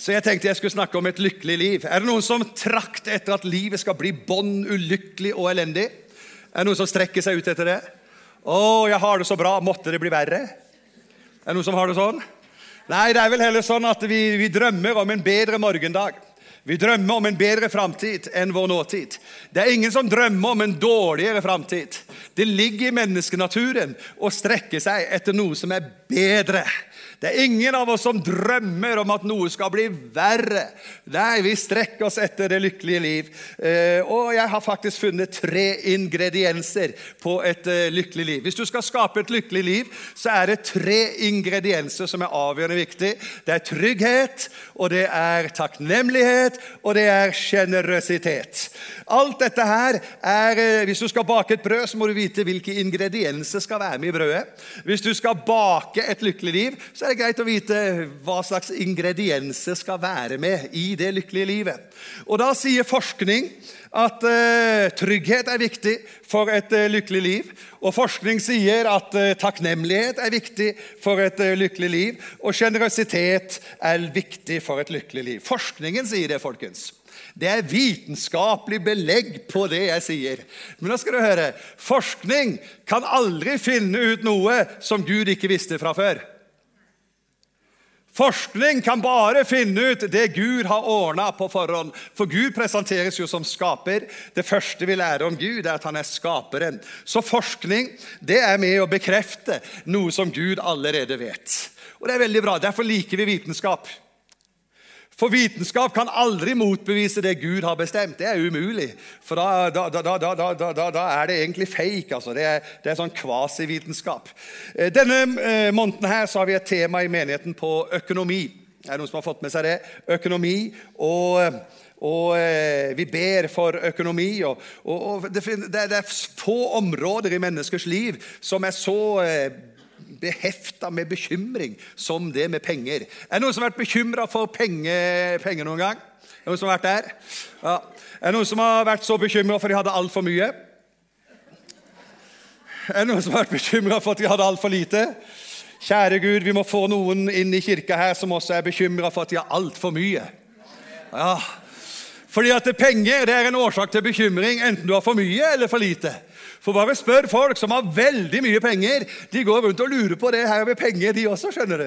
Så jeg tenkte jeg skulle snakke om et lykkelig liv. Er det noen som trakter etter at livet skal bli bånn ulykkelig og elendig? Er det noen som strekker seg ut etter det? Å, jeg har det så bra. Måtte det bli verre? Er det noen som har det sånn? Nei, det er vel heller sånn at vi, vi drømmer om en bedre morgendag. Vi drømmer om en bedre framtid enn vår nåtid. Det er ingen som drømmer om en dårligere framtid. Det ligger i menneskenaturen å strekke seg etter noe som er bedre. Det er ingen av oss som drømmer om at noe skal bli verre. Nei, vi strekker oss etter det lykkelige liv. Eh, og jeg har faktisk funnet tre ingredienser på et eh, lykkelig liv. Hvis du skal skape et lykkelig liv, så er det tre ingredienser som er avgjørende viktig. Det er trygghet, og det er takknemlighet, og det er sjenerøsitet. Alt dette her er eh, Hvis du skal bake et brød, så må du vite hvilke ingredienser skal være med i brødet. Hvis du skal bake et lykkelig liv, så er det greit å vite hva slags ingredienser skal være med i det lykkelige livet. Og Da sier forskning at uh, trygghet er viktig for et uh, lykkelig liv. Og forskning sier at uh, takknemlighet er viktig for et lykkelig liv. Og sjenerøsitet er viktig for et lykkelig liv. Forskningen sier det, folkens. Det er vitenskapelig belegg på det jeg sier. Men nå skal du høre, forskning kan aldri finne ut noe som Gud ikke visste fra før. Forskning kan bare finne ut det Gud har ordna på forhånd. For Gud presenteres jo som skaper. Det første vi lærer om Gud, er at han er skaperen. Så forskning det er med å bekrefte noe som Gud allerede vet. Og det er veldig bra. Derfor liker vi vitenskap. For vitenskap kan aldri motbevise det Gud har bestemt. Det er umulig. For da, da, da, da er det egentlig fake. Altså. Det, er, det er sånn kvasivitenskap. Eh, denne eh, måneden her så har vi et tema i menigheten på økonomi. Er det noen som har fått med seg det? Økonomi. og... Og eh, vi ber for økonomi. Og, og, og det, det, er få områder i menneskers liv som er så eh, behefta med bekymring som det med penger. Er det noen som har vært bekymra for penger, penger, noen gang? Er det noen som har vært der? Ja. Er det noen som har vært så bekymra for de hadde altfor mye? Er det noen som har vært bekymra for at de hadde altfor lite? Kjære Gud, vi må få noen inn i kirka her som også er bekymra for at de har altfor mye. Ja, fordi at penger det er en årsak til bekymring, enten du har for mye eller for lite. For bare spør folk som har veldig mye penger. De går rundt og lurer på det her med penger, de også. skjønner du.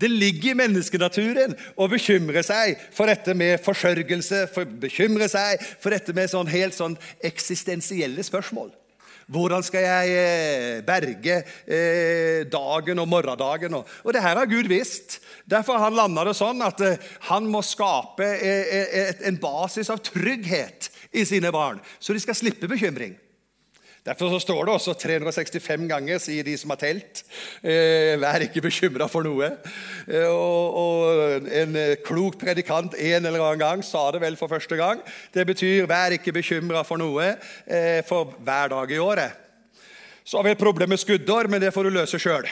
Det ligger i menneskenaturen å bekymre seg for dette med forsørgelse, for bekymre seg for dette med sånn helt sånn eksistensielle spørsmål. Hvordan skal jeg eh, berge eh, dagen og morgendagen? Og, det her har Gud visst. Derfor har han landa det sånn at eh, han må skape en basis av trygghet i sine barn, så de skal slippe bekymring. Derfor står det også 365 ganger, sier de som har telt. Eh, vær ikke bekymra for noe. Eh, og, og, En klok predikant en eller annen gang sa det vel for første gang. Det betyr 'vær ikke bekymra for noe' eh, for hver dag i året. Så har vi et problem med skuddår, men det får du løse sjøl.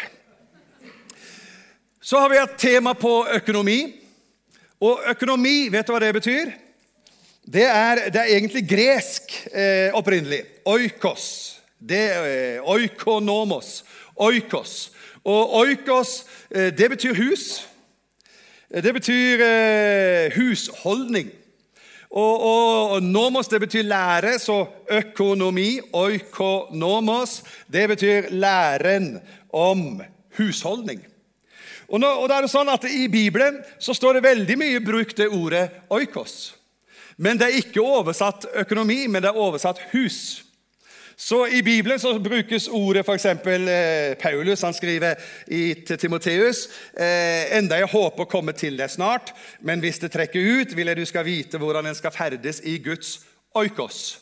Så har vi et tema på økonomi. Og økonomi, vet du hva det betyr? Det er, det er egentlig gresk eh, opprinnelig. Oikos. Det er eh, oikonomos. Oikos. Og oikos, eh, det betyr hus. Eh, det betyr husholdning. Og, og, og, nomos det betyr lære, så økonomi, oikonomos, det betyr læren om husholdning. Og, nå, og da er det sånn at I Bibelen så står det veldig mye brukt det ordet oikos. Men det er ikke oversatt økonomi, men det er oversatt hus. Så I Bibelen så brukes ordet f.eks. Eh, Paulus han skriver i, til Timoteus eh, enda jeg håper å komme til deg snart, men hvis det trekker ut, vil jeg du skal vite hvordan en skal ferdes i Guds oikos,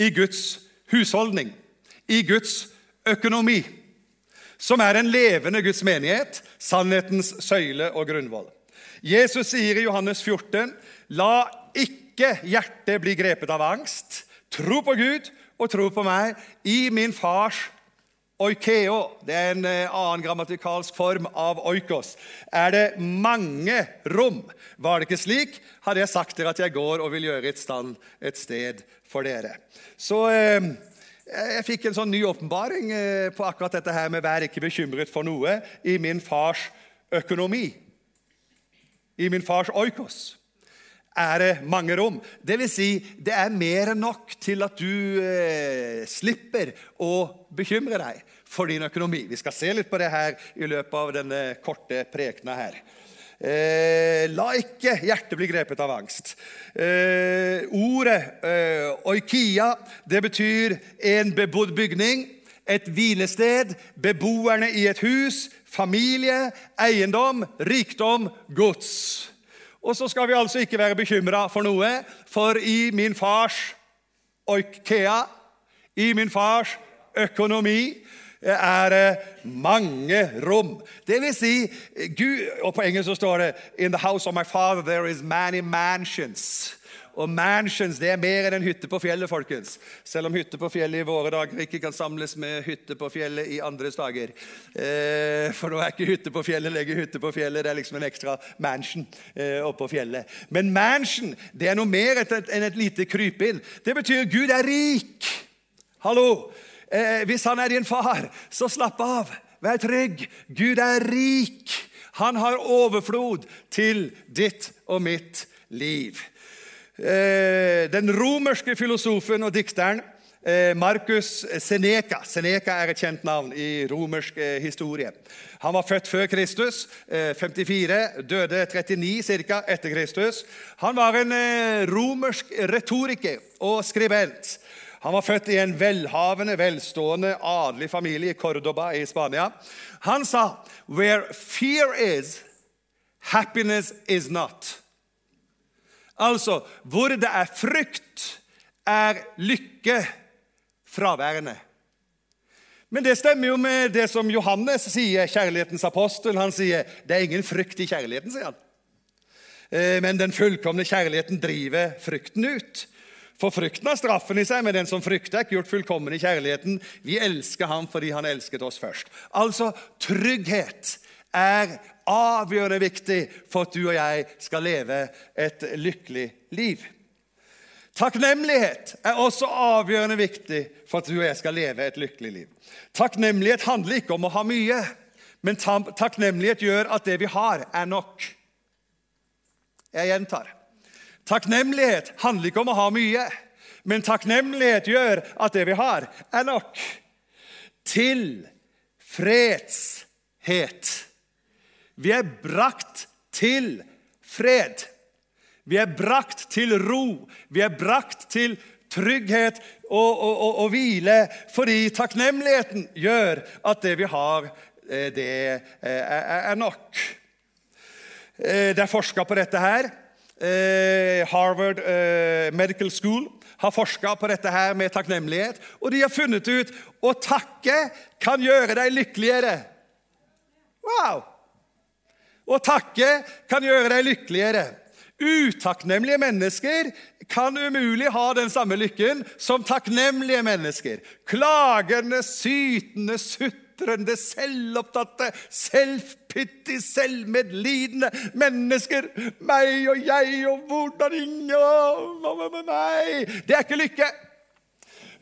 i Guds husholdning, i Guds økonomi, som er en levende Guds menighet, sannhetens søyle og grunnvoll. Jesus sier i Johannes 14.: La ikke hjertet bli grepet av angst. Tro på Gud og tro på meg i min fars Oikeo, det er en eh, annen grammatikalsk form av oikos. Er det mange rom? Var det ikke slik, hadde jeg sagt dere at jeg går og vil gjøre et stand et sted for dere. Så eh, jeg fikk en sånn ny åpenbaring eh, på akkurat dette her med 'vær ikke bekymret for noe' i min fars økonomi. I min fars oikos er det mange rom. Det vil si, det er mer enn nok til at du eh, slipper å bekymre deg for din økonomi. Vi skal se litt på det her i løpet av denne korte prekena her. Eh, la ikke hjertet bli grepet av angst. Eh, ordet eh, oikia det betyr en bebodd bygning, et hvilested, beboerne i et hus, familie, eiendom, rikdom, gods. Og så skal vi altså ikke være bekymra for noe, for i min fars oikea, i min fars økonomi, er det mange rom. Det vil si, Gud, og På engelsk så står det In the house of my father there is many mansions. Og mansions det er mer enn en hytte på fjellet, folkens. Selv om hytte på fjellet i våre dager ikke kan samles med hytte på fjellet i andres dager. Eh, for nå er ikke hytte på fjellet legger hytte på fjellet. Det er liksom en ekstra mansion eh, oppå fjellet. Men mansion det er noe mer enn et lite krypinn. Det betyr Gud er rik. Hallo! Eh, hvis han er din far, så slapp av. Vær trygg. Gud er rik. Han har overflod til ditt og mitt liv. Eh, den romerske filosofen og dikteren eh, Marcus Seneca. Seneca er et kjent navn i romersk eh, historie. Han var født før Kristus, 54, døde 39 ca. etter Kristus. Han var en romersk retoriker og skribent. Han var født i en velhavende, velstående, adelig familie i Cordoba i Spania. Han sa 'Where fear is, happiness is not'. Altså, hvor det er frykt, er lykke fraværende. Men det stemmer jo med det som Johannes sier, kjærlighetens apostel. Han sier det er ingen frykt i kjærligheten, sier han. Eh, men den fullkomne kjærligheten driver frykten ut. For frykten har straffen i seg, men den som frykter, er ikke gjort fullkommen i kjærligheten. Vi elsker ham fordi han elsket oss først. Altså, trygghet er avgjørende viktig for at du og jeg skal leve et lykkelig liv. Takknemlighet er også avgjørende viktig for at du og jeg skal leve et lykkelig liv. Takknemlighet handler ikke om å ha mye, men takknemlighet gjør at det vi har, er nok. Jeg gjentar. Takknemlighet handler ikke om å ha mye, men takknemlighet gjør at det vi har, er nok. Tilfredshet vi er brakt til fred. Vi er brakt til ro. Vi er brakt til trygghet og, og, og, og hvile fordi takknemligheten gjør at det vi har, eh, det eh, er nok. Eh, det er forska på dette her. Harvard Medical School har forska på dette her med takknemlighet, og de har funnet ut å takke kan gjøre deg lykkeligere. Wow! Å takke kan gjøre deg lykkeligere. Utakknemlige mennesker kan umulig ha den samme lykken som takknemlige mennesker. Klagende, sytende, sutrende, selvopptatte, selvpyttig, selvmedlidende mennesker. Meg og jeg og hvordan ingen Hva med meg? Det er ikke lykke.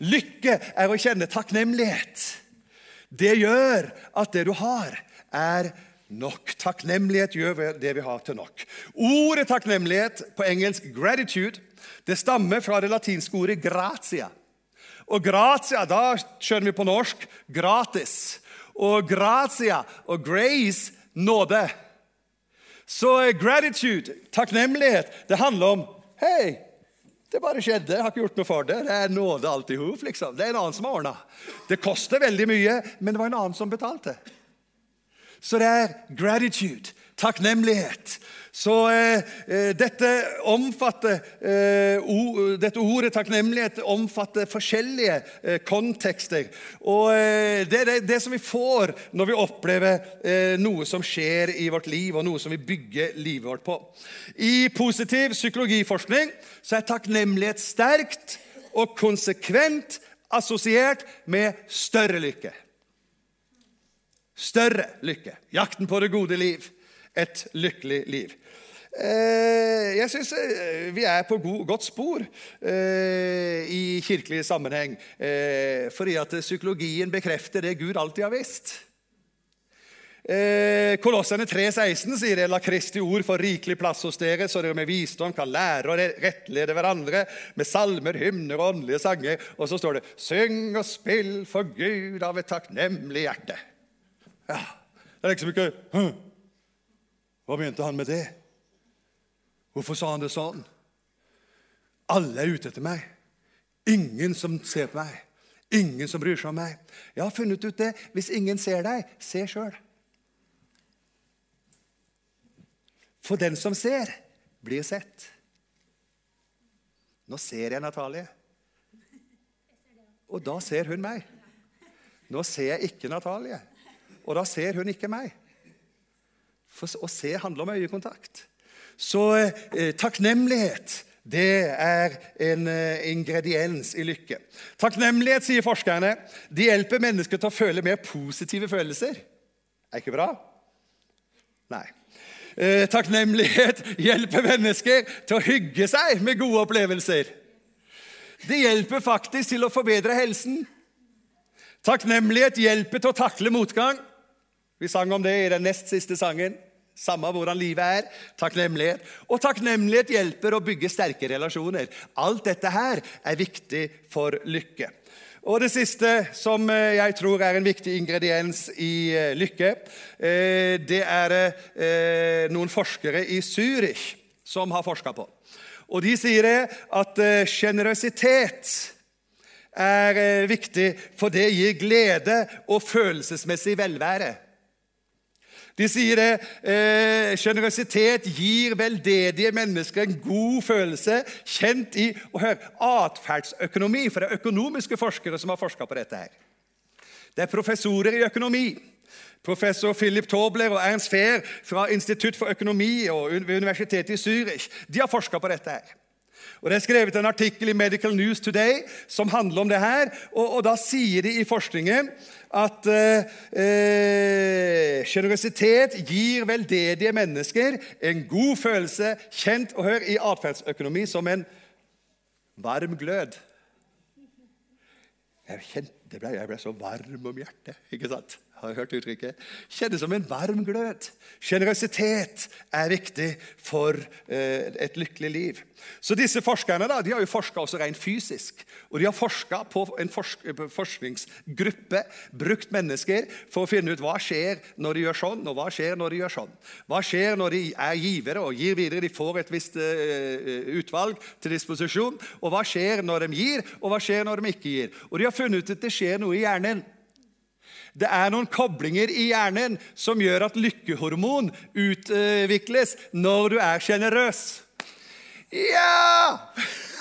Lykke er å kjenne takknemlighet. Det gjør at det du har, er lykke nok. Takknemlighet gjør det vi har, til nok. Ordet takknemlighet, på engelsk 'gratitude', det stammer fra det latinske ordet 'gratia'. Og gratia, da skjønner vi på norsk gratis. Og gratia og grace nåde. Så eh, gratitude, takknemlighet, det handler om Hei, det bare skjedde. Jeg har ikke gjort noe for det. Det er nåde alt i hop. Liksom. Det er en annen som har ordna. Det koster veldig mye, men det var en annen som betalte. Så det er gratitude, takknemlighet. Så eh, eh, dette, omfatter, eh, o, dette ordet takknemlighet omfatter forskjellige eh, kontekster. Og eh, det er det, det, som vi får når vi opplever eh, noe som skjer i vårt liv, og noe som vi bygger livet vårt på. I positiv psykologiforskning så er takknemlighet sterkt og konsekvent assosiert med større lykke større lykke. Jakten på det gode liv. Et lykkelig liv. Eh, jeg syns eh, vi er på godt spor eh, i kirkelig sammenheng. Fordi at psykologien bekrefter det Gud alltid har visst. Kolossene 3,16 sier det, la Kristi ord få rikelig plass hos dere, så dere med visdom kan lære og rettlede hverandre med salmer, hymner og åndelige sanger. Og så står det syng og spill for Gud av et takknemlig hjerte. Ja, Det er liksom ikke Hm, Hva begynte han med det? Hvorfor sa han det sånn? Alle er ute etter meg. Ingen som ser på meg. Ingen som bryr seg om meg. Jeg har funnet ut det. Hvis ingen ser deg, se sjøl. For den som ser, blir sett. Nå ser jeg Natalie. Og da ser hun meg. Nå ser jeg ikke Natalie, og da ser hun ikke meg. For å se handler om øyekontakt. Så eh, takknemlighet det er en eh, ingrediens i lykke. Takknemlighet, sier forskerne, de hjelper mennesker til å føle mer positive følelser. Er ikke bra? Nei. Eh, takknemlighet hjelper mennesker til å hygge seg med gode opplevelser. Det hjelper faktisk til å forbedre helsen. Takknemlighet hjelper til å takle motgang. Vi sang om det i den nest siste sangen. Samme hvordan livet er. Takknemlighet. Og takknemlighet hjelper å bygge sterke relasjoner. Alt dette her er viktig for lykke. Og det siste som eh, jeg tror er en viktig ingrediens i eh, lykke, eh, det er noen forskere i Zürich som har forska på. Og De sier at sjenerøsitet er viktig, for det gir glede og følelsesmessig velvære. De sier det. Eh, gir veldedige mennesker en god følelse, kjent i og hør, atferdsøkonomi. For det er økonomiske forskere som har forska på dette. her. Det er professorer i økonomi. Professor Philip Tobler og Ernst Fehr fra Institutt for økonomi og Universitetet i Zürich de har forska på dette. her. Og Det er skrevet en artikkel i Medical News Today som handler om det her. Og, og Da sier de i forskningen at sjenerøsitet eh, gir veldedige mennesker en god følelse, kjent og hør i atferdsøkonomi som en varm glød. Jeg, kjente, jeg ble så varm om hjertet. ikke sant? Har hørt uttrykket? Kjennes som en varm glød. Sjenerøsitet er viktig for eh, et lykkelig liv. Så disse forskerne da, de har jo forska også rent fysisk. Og de har forska på en forsk forskningsgruppe, brukt mennesker, for å finne ut hva skjer når de gjør sånn, og hva skjer når de gjør sånn. Hva skjer når de er givere og gir videre? De får et visst uh, utvalg til disposisjon. Og hva skjer når de gir, og hva skjer når de ikke gir? Og de har funnet ut at det skjer noe i hjernen. Det er noen koblinger i hjernen som gjør at lykkehormon utvikles når du er sjenerøs. Ja!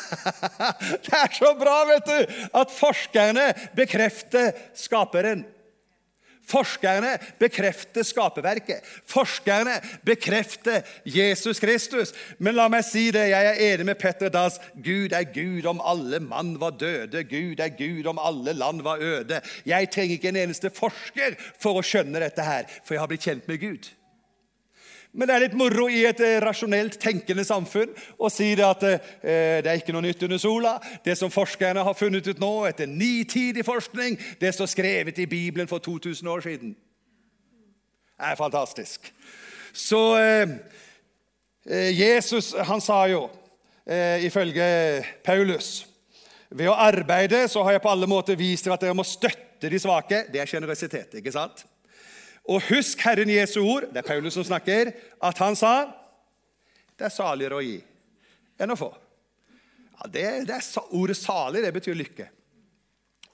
Det er så bra, vet du, at forskerne bekrefter skaperen. Forskerne bekrefter skaperverket. Forskerne bekrefter Jesus Kristus. Men la meg si det, jeg er enig med Petter Dass. Gud er Gud om alle mann var døde. Gud er Gud om alle land var øde. Jeg trenger ikke en eneste forsker for å skjønne dette her, for jeg har blitt kjent med Gud. Men det er litt moro i et eh, rasjonelt tenkende samfunn å si det at eh, det er ikke noe nytt under sola. Det som forskerne har funnet ut nå etter nitidig forskning, det står skrevet i Bibelen for 2000 år siden. Det er fantastisk. Så eh, eh, Jesus han sa jo, eh, ifølge Paulus Ved å arbeide så har jeg på alle måter vist dere at dere må støtte de svake. Det er sjenerøsitet. ikke sant? Og husk Herren Jesu ord, det er Paulus som snakker, at han sa det er saligere å gi enn å få. Ja, det, det er, ordet salig det betyr lykke.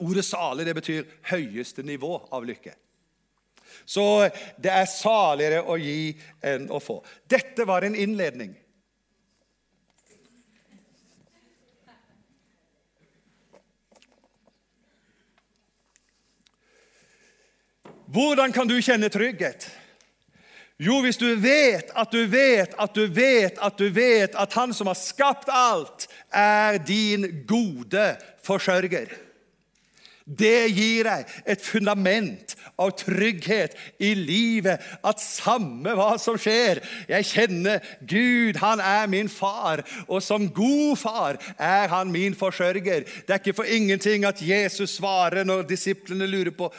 Ordet salig det betyr høyeste nivå av lykke. Så det er saligere å gi enn å få. Dette var en innledning. Hvordan kan du kjenne trygghet? Jo, hvis du vet at du vet at du vet at du vet at Han som har skapt alt, er din gode forsørger. Det gir deg et fundament av trygghet i livet. At samme hva som skjer Jeg kjenner Gud, han er min far. Og som god far er han min forsørger. Det er ikke for ingenting at Jesus svarer når disiplene lurer på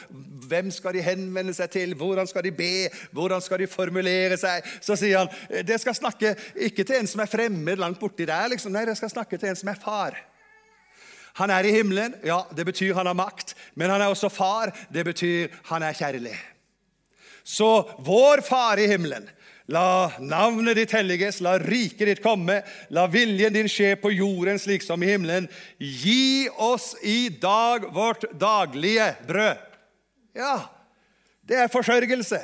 Hvem skal de henvende seg til? Hvordan skal de be? Hvordan skal de formulere seg? Så sier han det skal snakke ikke til en som er fremmed langt borti der. Liksom. Nei, det skal snakke til en som er far. Han er i himmelen. Ja, det betyr han har makt. Men han er også far. Det betyr han er kjærlig. Så vår far i himmelen La navnet ditt helliges, la riket ditt komme, la viljen din skje på jorden slik som i himmelen. Gi oss i dag vårt daglige brød. Ja, det er forsørgelse.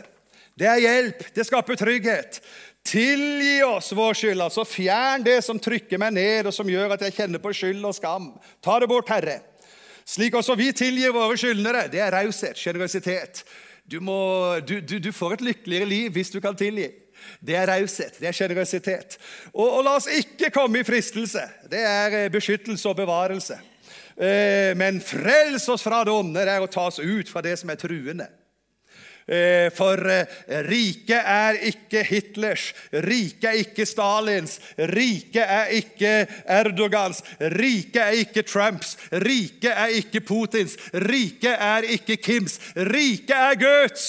Det er hjelp. Det skaper trygghet. Tilgi oss vår skyld. altså Fjern det som trykker meg ned, og som gjør at jeg kjenner på skyld og skam. Ta det bort, Herre. Slik også vi tilgir våre skyldnere. Det er raushet, sjenerøsitet. Du, du, du, du får et lykkeligere liv hvis du kan tilgi. Det er raushet, det er sjenerøsitet. Og, og, la oss ikke komme i fristelse. Det er eh, beskyttelse og bevarelse. Eh, men frels oss fra det onde, det er å ta oss ut fra det som er truende. Eh, for riket er ikke Hitlers, riket er ikke Stalins, riket er ikke Erdogans, riket er ikke Trumps, riket er ikke Putins, riket er ikke Kims, riket er Guds.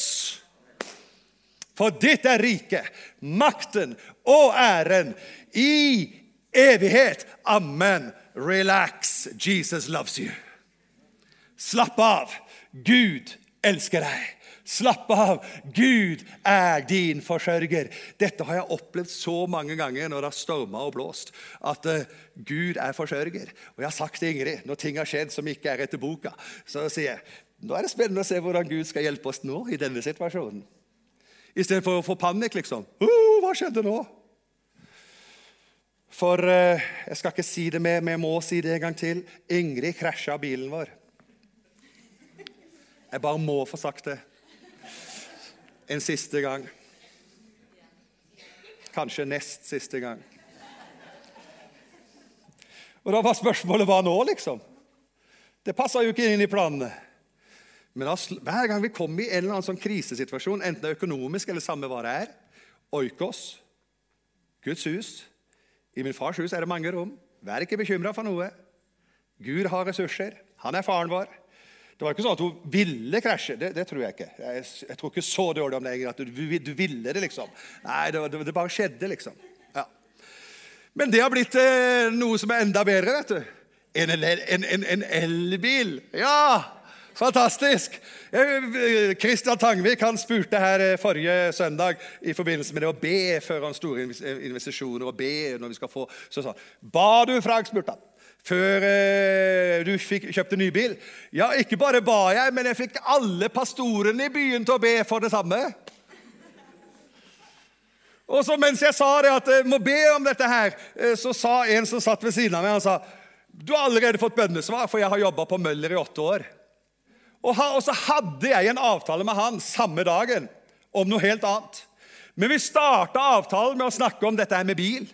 For ditt er riket, makten og æren i evighet. Amen. Relax. Jesus loves you. Slapp av. Gud elsker deg. Slapp av. Gud er din forsørger. Dette har jeg opplevd så mange ganger når det har storma og blåst. At uh, Gud er forsørger. Og jeg har sagt til Ingrid når ting har skjedd som ikke er etter boka, så sier jeg nå er det spennende å se hvordan Gud skal hjelpe oss nå i denne situasjonen. Istedenfor å få panikk, liksom. Uh, hva skjedde nå? For uh, jeg skal ikke si det mer, men jeg må si det en gang til. Ingrid krasja bilen vår. Jeg bare må få sagt det. En siste gang. Kanskje nest siste gang. Og da var spørsmålet hva nå, liksom? Det passa jo ikke inn i planene. Men hver gang vi kommer i en eller annen sånn krisesituasjon, enten det er økonomisk eller samme hva det er Oikos, Guds hus I min fars hus er det mange rom. Vær ikke bekymra for noe. Gud har ressurser. Han er faren vår. Det var ikke sånn at hun ville krasje. Det, det tror jeg ikke. Jeg, jeg, tror ikke så dårlig om deg at du, du, ville det, liksom. Nei, det, det, det bare skjedde, liksom. Ja. Men det har blitt eh, noe som er enda bedre, vet du. En, en, en, en elbil. Ja! Fantastisk! Kristian Tangvik han spurte her eh, forrige søndag i forbindelse med det å be før han store eh, investisjoner og be når vi skal få Så sa Ba du, Frank? spurte han. Før eh, du fikk, kjøpte ny bil? Ja, ikke bare ba jeg, men jeg fikk alle pastorene i byen til å be for det samme. Og så Mens jeg sa det at jeg må be om dette, her, så sa en som satt ved siden av meg, han sa, du har allerede fått bønnesvar, for jeg har jobba på Møller i åtte år. Og så hadde jeg en avtale med han samme dagen om noe helt annet. Men vi starta avtalen med å snakke om dette her med bil.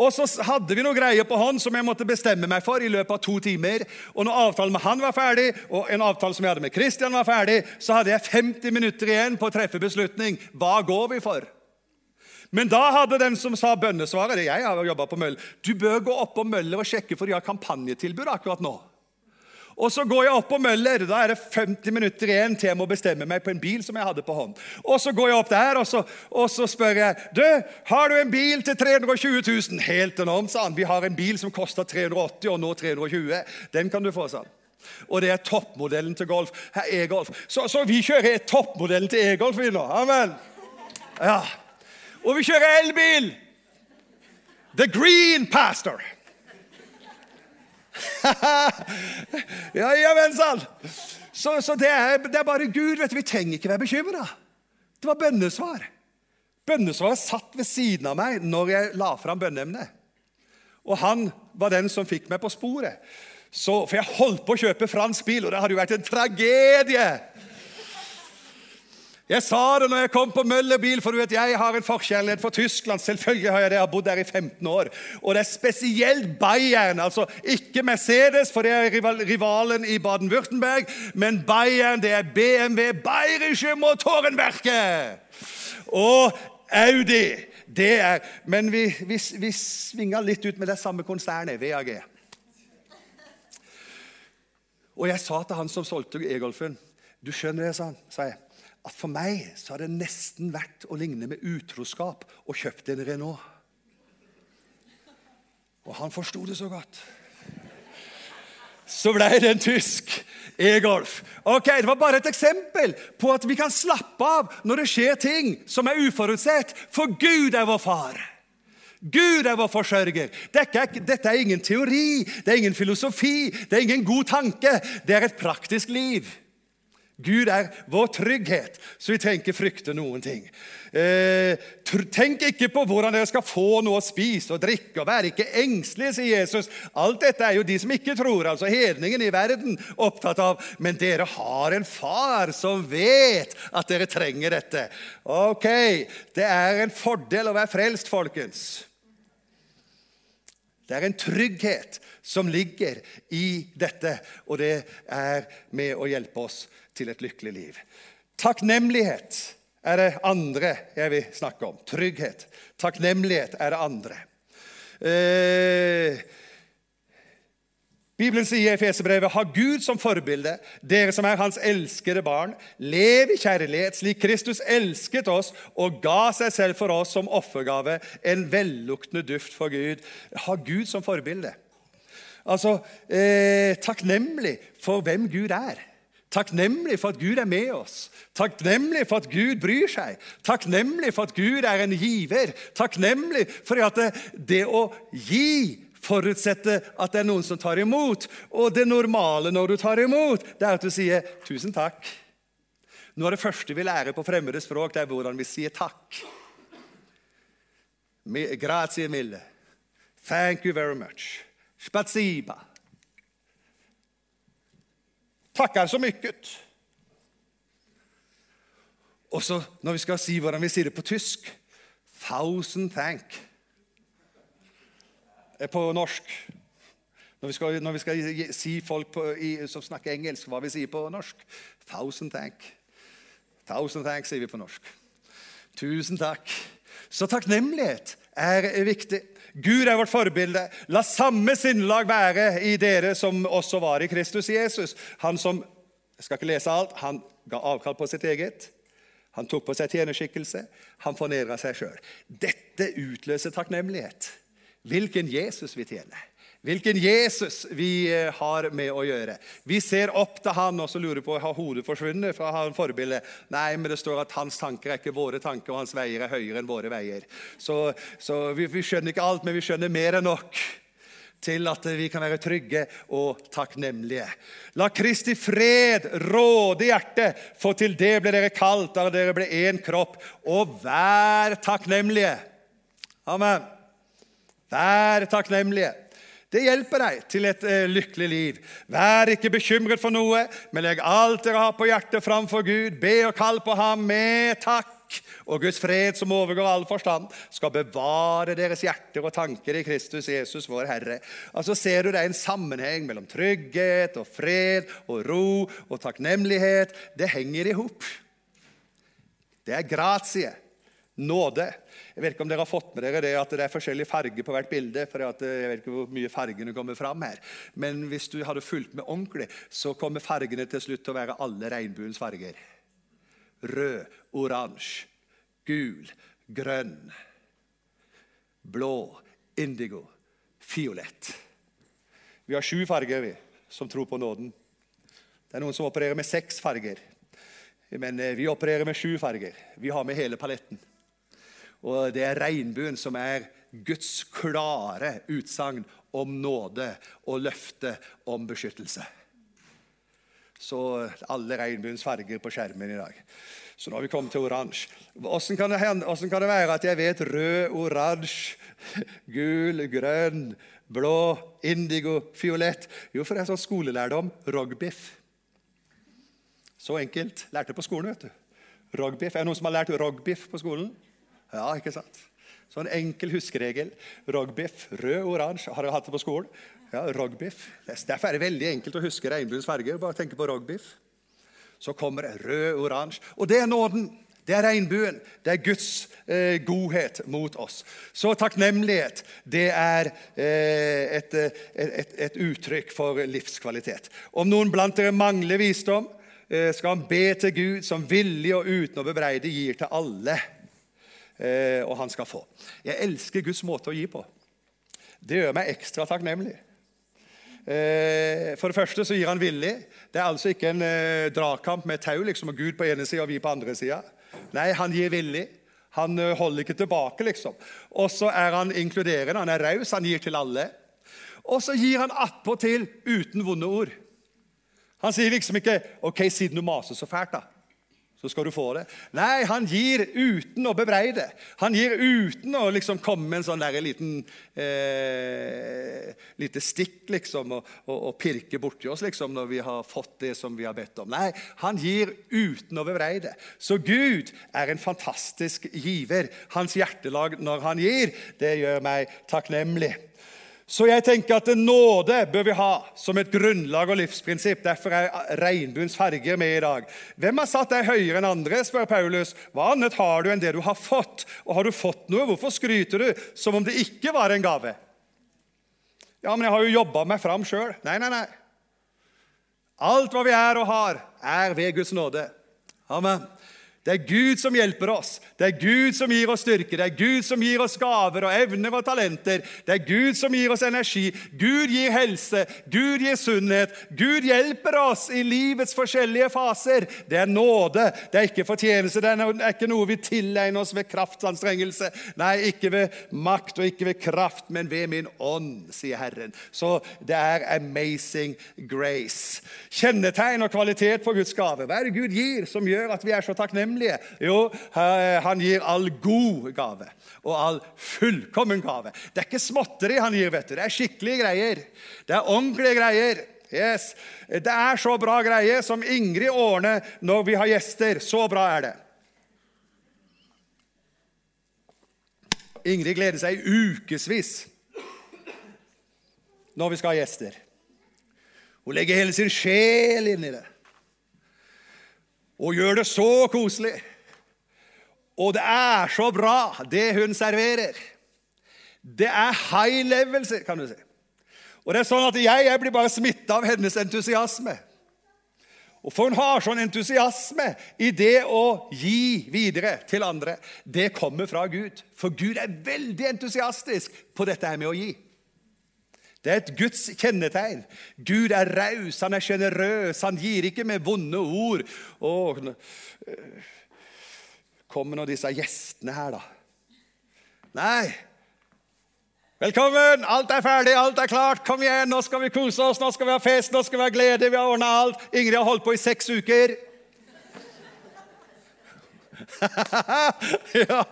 Og så hadde vi noe greier på hånd som jeg måtte bestemme meg for i løpet av to timer. Og når avtalen med han var ferdig, og en avtale som jeg hadde med Christian var ferdig, så hadde jeg 50 minutter igjen på å treffe beslutning. Hva går vi for? Men da hadde den som sa bønnesvaret Jeg har på Møller. Du bør gå opp på Møller og sjekke, for de har kampanjetilbud akkurat nå. Og så går jeg opp på Møller. Da er det 50 minutter igjen til jeg må bestemme meg på en bil som jeg hadde på hånd. Og så går jeg opp der og så, og så spør jeg du, har du en bil til 320 000. Helt enormt, sa han. Vi har en bil som koster 380 og nå 320. Den kan du få, sa han. Og det er toppmodellen til Golf. Her er Golf. Så, så vi kjører toppmodellen til E-Golf, vi nå. Amen. Ja. Og vi kjører elbil. The Green Pastor. ja, ja, men sann! Så, så det, er, det, er, bare Gud. vet du, Vi trenger ikke være bekymra. Det var bønnesvar. Bønnesvaret satt ved siden av meg når jeg la fram bønneemnet. Og han var den som fikk meg på sporet. Så, for jeg holdt på å kjøpe fransk bil, og det hadde jo vært en tragedie jeg sa det når jeg kom på Møllerbil, for du vet, jeg har en forkjærlighet for Tyskland. Selvfølgelig har jeg det, jeg har bodd der i 15 år. Og det er spesielt Bayern. altså Ikke Mercedes, for det er rivalen i Baden-Würtemberg, men Bayern, det er BMW, Bayerische Motorenwerke. Og Audi. Det er Men vi, vi, vi svinger litt ut med det samme konsernet, VAG. Og jeg sa til han som solgte E-Golfen Du skjønner det, sa han, sa jeg, at for meg så har det nesten vært å ligne med utroskap å kjøpt en Renault. Og han forsto det så godt. Så ble det en tysk e-golf. Ok, Det var bare et eksempel på at vi kan slappe av når det skjer ting som er uforutsett, for Gud er vår far. Gud er vår forsørger. Dette er, ingen teori, det er ingen filosofi, det er ingen god tanke. Det er et praktisk liv. Gud er vår trygghet, så vi trenger frykte noen ting. Eh, tenk ikke på hvordan dere skal få noe å spise og drikke, og vær ikke engstelige, sier Jesus. Alt dette er jo de som ikke tror, altså hedningen i verden, opptatt av. Men dere har en far som vet at dere trenger dette. Ok, det er en fordel å være frelst, folkens. Det er en trygghet som ligger i dette, og det er med å hjelpe oss til et lykkelig liv. Takknemlighet er det andre jeg vil snakke om. Trygghet. Takknemlighet er det andre. Eh, Bibelen sier i Efeserbrevet ha Gud som forbilde, dere som er Hans elskede barn. Lev i kjærlighet, slik Kristus elsket oss og ga seg selv for oss som offergave, en velluktende duft for Gud. Ha Gud som forbilde. Altså, eh, takknemlig for hvem Gud er. Takknemlig for at Gud er med oss. Takknemlig for at Gud bryr seg. Takknemlig for at Gud er en giver. Takknemlig for at det, det å gi forutsetter at det er noen som tar imot. Og det normale når du tar imot, det er at du sier 'tusen takk'. Noe av det første vi lærer på fremmede språk, det er hvordan vi sier takk. Grazie mille. Thank you very much. Spatsiba takker så mycket. Og så når vi skal si hvordan vi sier det på tysk Thousand thank. På norsk. Når vi skal, når vi skal si folk på, i, som snakker engelsk, hva vi sier på norsk Thousand thank. Thousand thank sier vi på norsk. Tusen takk. Så takknemlighet er viktig. Gud er vårt forbilde. La samme sinnlag være i dere som også var i Kristus Jesus. Han som jeg skal ikke lese alt, han ga avkall på sitt eget. Han tok på seg tjenerskikkelse. Han fornedra seg sjøl. Dette utløser takknemlighet. Hvilken Jesus vi tjener hvilken Jesus vi eh, har med å gjøre. Vi ser opp til han og så lurer på har hodet forsvunnet fra han forbildet. Nei, men det står at hans tanker er ikke våre tanker, og hans veier er høyere enn våre veier. Så, så vi, vi skjønner ikke alt, men vi skjønner mer enn nok til at vi kan være trygge og takknemlige. La Kristi fred råde hjertet, for til det ble dere kalt, da dere ble én kropp. Og vær takknemlige. Amen. Vær takknemlige. Det hjelper deg til et eh, lykkelig liv. Vær ikke bekymret for noe, men legg alt dere har på hjertet, framfor Gud. Be og kall på ham med takk. Og Guds fred, som overgår all forstand, skal bevare deres hjerter og tanker i Kristus Jesus, vår Herre. Altså Ser du det er en sammenheng mellom trygghet og fred og ro og takknemlighet? Det henger i hop. Det er gratie, nåde. Jeg vet ikke om dere har fått med dere det at det er forskjellig farge på hvert bilde. for eh, jeg vet ikke hvor mye fargene kommer fram her. Men hvis du hadde fulgt med ordentlig, så kommer fargene til slutt til å være alle regnbuens farger. Rød, oransje, gul, grønn, blå, indigo, fiolett. Vi har sju farger vi, som tror på nåden. Det er noen som opererer med seks farger. Men eh, vi opererer med sju farger. Vi har med hele paletten. Og det er regnbuen som er Guds klare utsagn om nåde og løfte om beskyttelse. Så alle regnbuens farger på skjermen i dag. Så nå har vi kommet til oransje. Åssen kan, kan, det være at jeg vet rød, oransje, gul, grønn, blå, indigo, fiolett? Jo, for det er sånn skolelærdom. Rogbiff. Så enkelt. Lærte på skolen, vet du. Rogbiff. Er det noen som har lært rogbiff på skolen? Ja, ikke sant? Sånn enkel huskeregel. Rogbiff, rød, oransje. Har dere hatt det på skolen? Ja, rogbiff. Derfor er det veldig enkelt å huske regnbuens farger. Bare tenke på rogbiff. Så kommer det rød, oransje. Og det er nåden. Det er regnbuen. Det er Guds eh, godhet mot oss. Så takknemlighet, det er eh, et, et, et, et uttrykk for livskvalitet. Om noen blant dere mangler visdom, eh, skal han be til Gud, som villig og uten å bebreide gir til alle. Eh, og han skal få. Jeg elsker Guds måte å gi på. Det gjør meg ekstra takknemlig. For det første så gir han villig. Det er altså ikke en dragkamp med tau liksom, og Gud på ene sida og vi på andre sida. Nei, han gir villig. Han holder ikke tilbake, liksom. Og så er han inkluderende, han er raus, han gir til alle. Og så gir han attpåtil uten vonde ord. Han sier liksom ikke 'OK, siden du maser så fælt, da, så skal du få det'. Nei, han gir uten å bebreide. Han gir uten å liksom komme med en sånn der liten eh, lite stikk liksom, og, og, og, pirke borti oss liksom, når vi har fått det som vi har bedt om. Nei, han gir uten å bebreide. Så Gud er en fantastisk giver. Hans hjertelag når han gir, det gjør meg takknemlig. Så jeg tenker at nåde bør vi ha som et grunnlag og livsprinsipp. Derfor er regnbuens farger med i dag. Hvem har satt deg høyere enn andre? spør Paulus. Hva annet har du enn det du har fått? Og har du fått noe, hvorfor skryter du som om det ikke var en gave? Ja, men jeg har jo jobba meg fram sjøl. Nei, nei, nei. Alt hva vi er og har, er ved Guds nåde. Amen. Det er Gud som hjelper oss. Det er Gud som gir oss styrke. Det er Gud som gir oss gaver og evner og talenter. Det er Gud som gir oss energi. Gud gir helse. Gud gir sunnhet. Gud hjelper oss i livets forskjellige faser. Det er nåde. Det er ikke fortjeneste. Det er ikke noe vi tilegner oss ved kraftanstrengelse. Nei, ikke ved makt og ikke ved kraft, men ved min ånd, sier Herren. Så det er amazing grace. Kjennetegn og kvalitet på Guds gave. Hva er det Gud gir som gjør at vi er så takknemlige? Takknemlige? Jo, han gir all god gave og all fullkommen gave. Det er ikke småtteri han gir, vet du. Det er skikkelige greier. Det er ordentlige greier. Yes. Det er så bra greie som Ingrid ordner når vi har gjester. Så bra er det. Ingrid gleder seg ukevis når vi skal ha gjester. Hun legger hele sin sjel inn i det og gjør det så koselig. Og det er så bra, det hun serverer. Det er high level, kan du si. Og det er sånn at Jeg, jeg blir bare smitta av hennes entusiasme. Og For hun har sånn entusiasme i det å gi videre til andre. Det kommer fra Gud. For Gud er veldig entusiastisk på dette her med å gi. Det er et Guds kjennetegn. Gud er raus, han er sjenerøs, han gir ikke med vonde ord. Og, kommer nå disse gjestene her, da? Nei. Velkommen! Alt er ferdig, alt er klart. Kom igjen, nå skal vi kose oss, nå skal vi ha fest, nå skal vi ha glede. Vi har ordna alt. Ingrid har holdt på i seks uker. ja.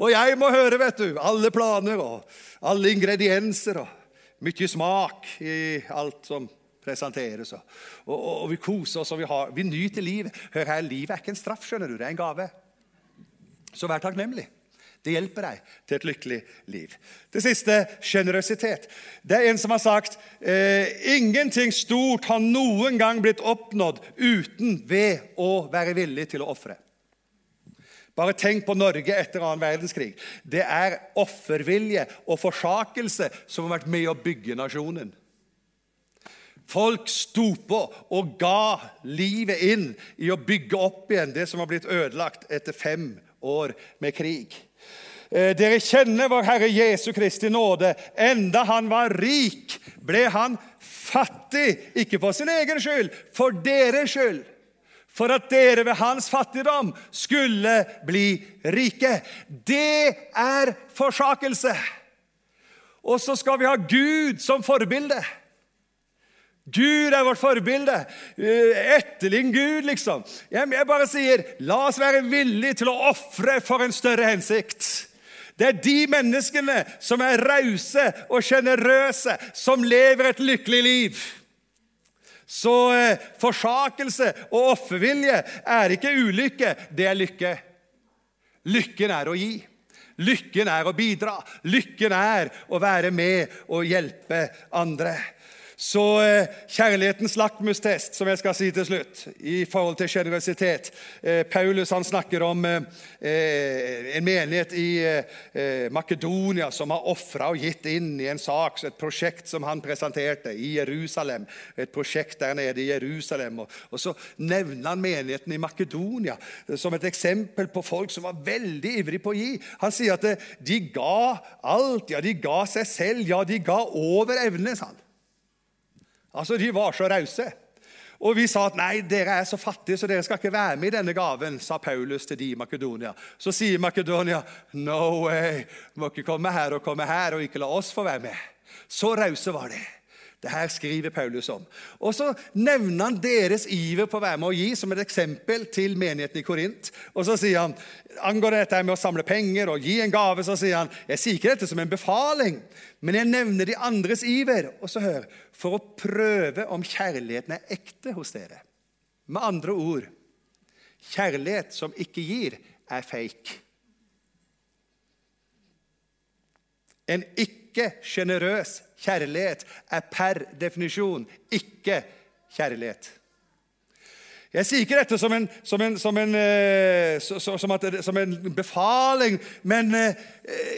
Og jeg må høre, vet du, alle planer og alle ingredienser. og mye smak i alt som presenteres. Og, og, vi koser oss, og vi, har, vi nyter livet. Hør her, Livet er ikke en straff, skjønner du. Det er en gave. Så vær takknemlig. Det hjelper deg til et lykkelig liv. Det siste sjenerøsitet. Det er en som har sagt eh, ingenting stort har noen gang blitt oppnådd uten ved å være villig til å ofre. Bare tenk på Norge etter annen verdenskrig. Det er offervilje og forsakelse som har vært med å bygge nasjonen. Folk sto på og ga livet inn i å bygge opp igjen det som har blitt ødelagt etter fem år med krig. Eh, dere kjenner vår Herre Jesu Kristi nåde. Enda han var rik, ble han fattig. Ikke for sin egen skyld, for deres skyld for at dere ved hans fattigdom skulle bli rike. Det er forsakelse. Og så skal vi ha Gud som forbilde. Gud er vårt forbilde. Eh, etterlign Gud, liksom. Jeg bare sier, la oss være villige til å ofre for en større hensikt. Det er de menneskene som er rause og sjenerøse, som lever et lykkelig liv. Så eh, forsakelse og offervilje er ikke ulykke, det er lykke. Lykken er å gi. Lykken er å bidra. Lykken er å være med og hjelpe andre. Så eh, kjærlighetens lakmustest, som jeg skal si til slutt, i forhold til sjenerøsitet eh, Paulus han snakker om eh, eh en menighet i eh, Makedonia som har ofra og gitt inn i en sak, et prosjekt som han presenterte i Jerusalem. Et prosjekt der nede i Jerusalem. Og, og så nevner han menigheten i Makedonia som et eksempel på folk som var veldig ivrige på å gi. Han sier at de ga alt, ja, de ga seg selv, ja, de ga over evne. sa han. Altså, De var så rause. Og vi sa at nei, dere er så fattige, så dere skal ikke være med i denne gaven, sa Paulus til de i Makedonia. Så sier Makedonia no way, må ikke komme her og komme her og ikke la oss få være med. Så rause var de. Det her skriver Paulus om. Og Så nevner han deres iver på å være med å gi som et eksempel til menigheten i Korint. Og så sier han, Angående dette med å samle penger og gi en gave, så sier han jeg sier ikke dette som en befaling, men jeg nevner de andres iver. Og så hør, For å prøve om kjærligheten er ekte hos dere. Med andre ord kjærlighet som ikke gir, er fake. En ikke sjenerøs kjærlighet er per definisjon ikke kjærlighet. Jeg sier ikke dette som en, som en, som en, eh, som at, en befaling, men eh,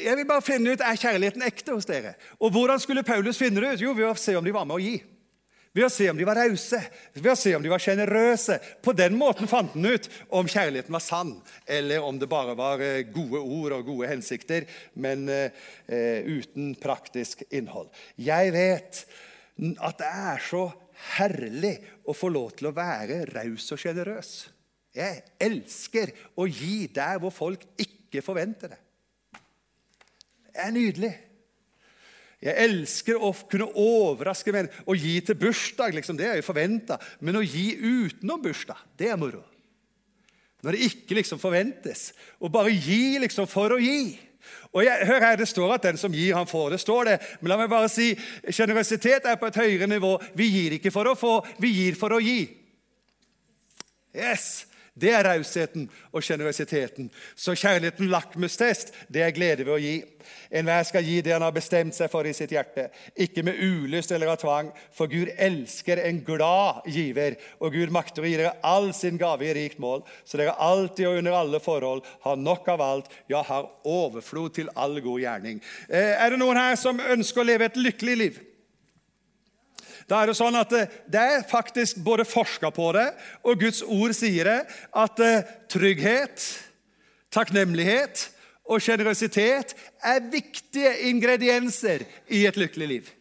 jeg vil bare finne ut er kjærligheten ekte hos dere. Og Hvordan skulle Paulus finne det ut? Jo, ved å se om de var med å gi. Ved å se om de var rause, ved å se om de var sjenerøse. På den måten fant han ut om kjærligheten var sann, eller om det bare var eh, gode ord og gode hensikter, men eh, uten praktisk innhold. Jeg vet at det er så herlig å få lov til å være raus og sjenerøs. Jeg elsker å gi der hvor folk ikke forventer det. Det er nydelig. Jeg elsker å kunne overraske mennesker. Å gi til bursdag, liksom, det er jo forventa. Men å gi utenom bursdag, det er moro. Når det ikke liksom forventes. Å bare gi liksom for å gi. Og jeg, hør her, Det står at den som gir, han får. Det står det. Men la meg bare si generøsitet er på et høyere nivå. Vi gir ikke for å få, vi gir for å gi. Yes! Det er rausheten og sjenerøsiteten. Så kjærligheten lakmustest, det er glede ved å gi. Enhver skal gi det han har bestemt seg for i sitt hjerte, ikke med ulyst eller av tvang, for Gud elsker en glad giver, og Gud makter å gi dere all sin gave i rikt mål, så dere alltid og under alle forhold har nok av alt, ja, har overflod til all god gjerning. Eh, er det noen her som ønsker å leve et lykkelig liv? Da er Det sånn at eh, det er faktisk både forska på det, og Guds ord sier det, at eh, trygghet, takknemlighet og sjenerøsitet er viktige ingredienser i et lykkelig liv.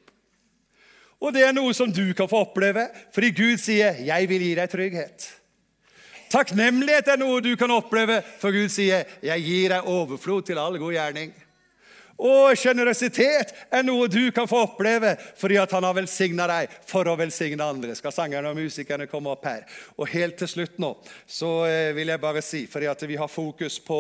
Og det er noe som du kan få oppleve, fordi Gud sier 'Jeg vil gi deg trygghet'. Takknemlighet er noe du kan oppleve, for Gud sier 'Jeg gir deg overflod til all god gjerning'. Og sjenerøsitet er noe du kan få oppleve fordi at han har velsigna deg for å velsigne andre. Skal sangerne og musikerne komme opp her? Og helt til slutt nå så eh, vil jeg bare si, fordi at vi har fokus på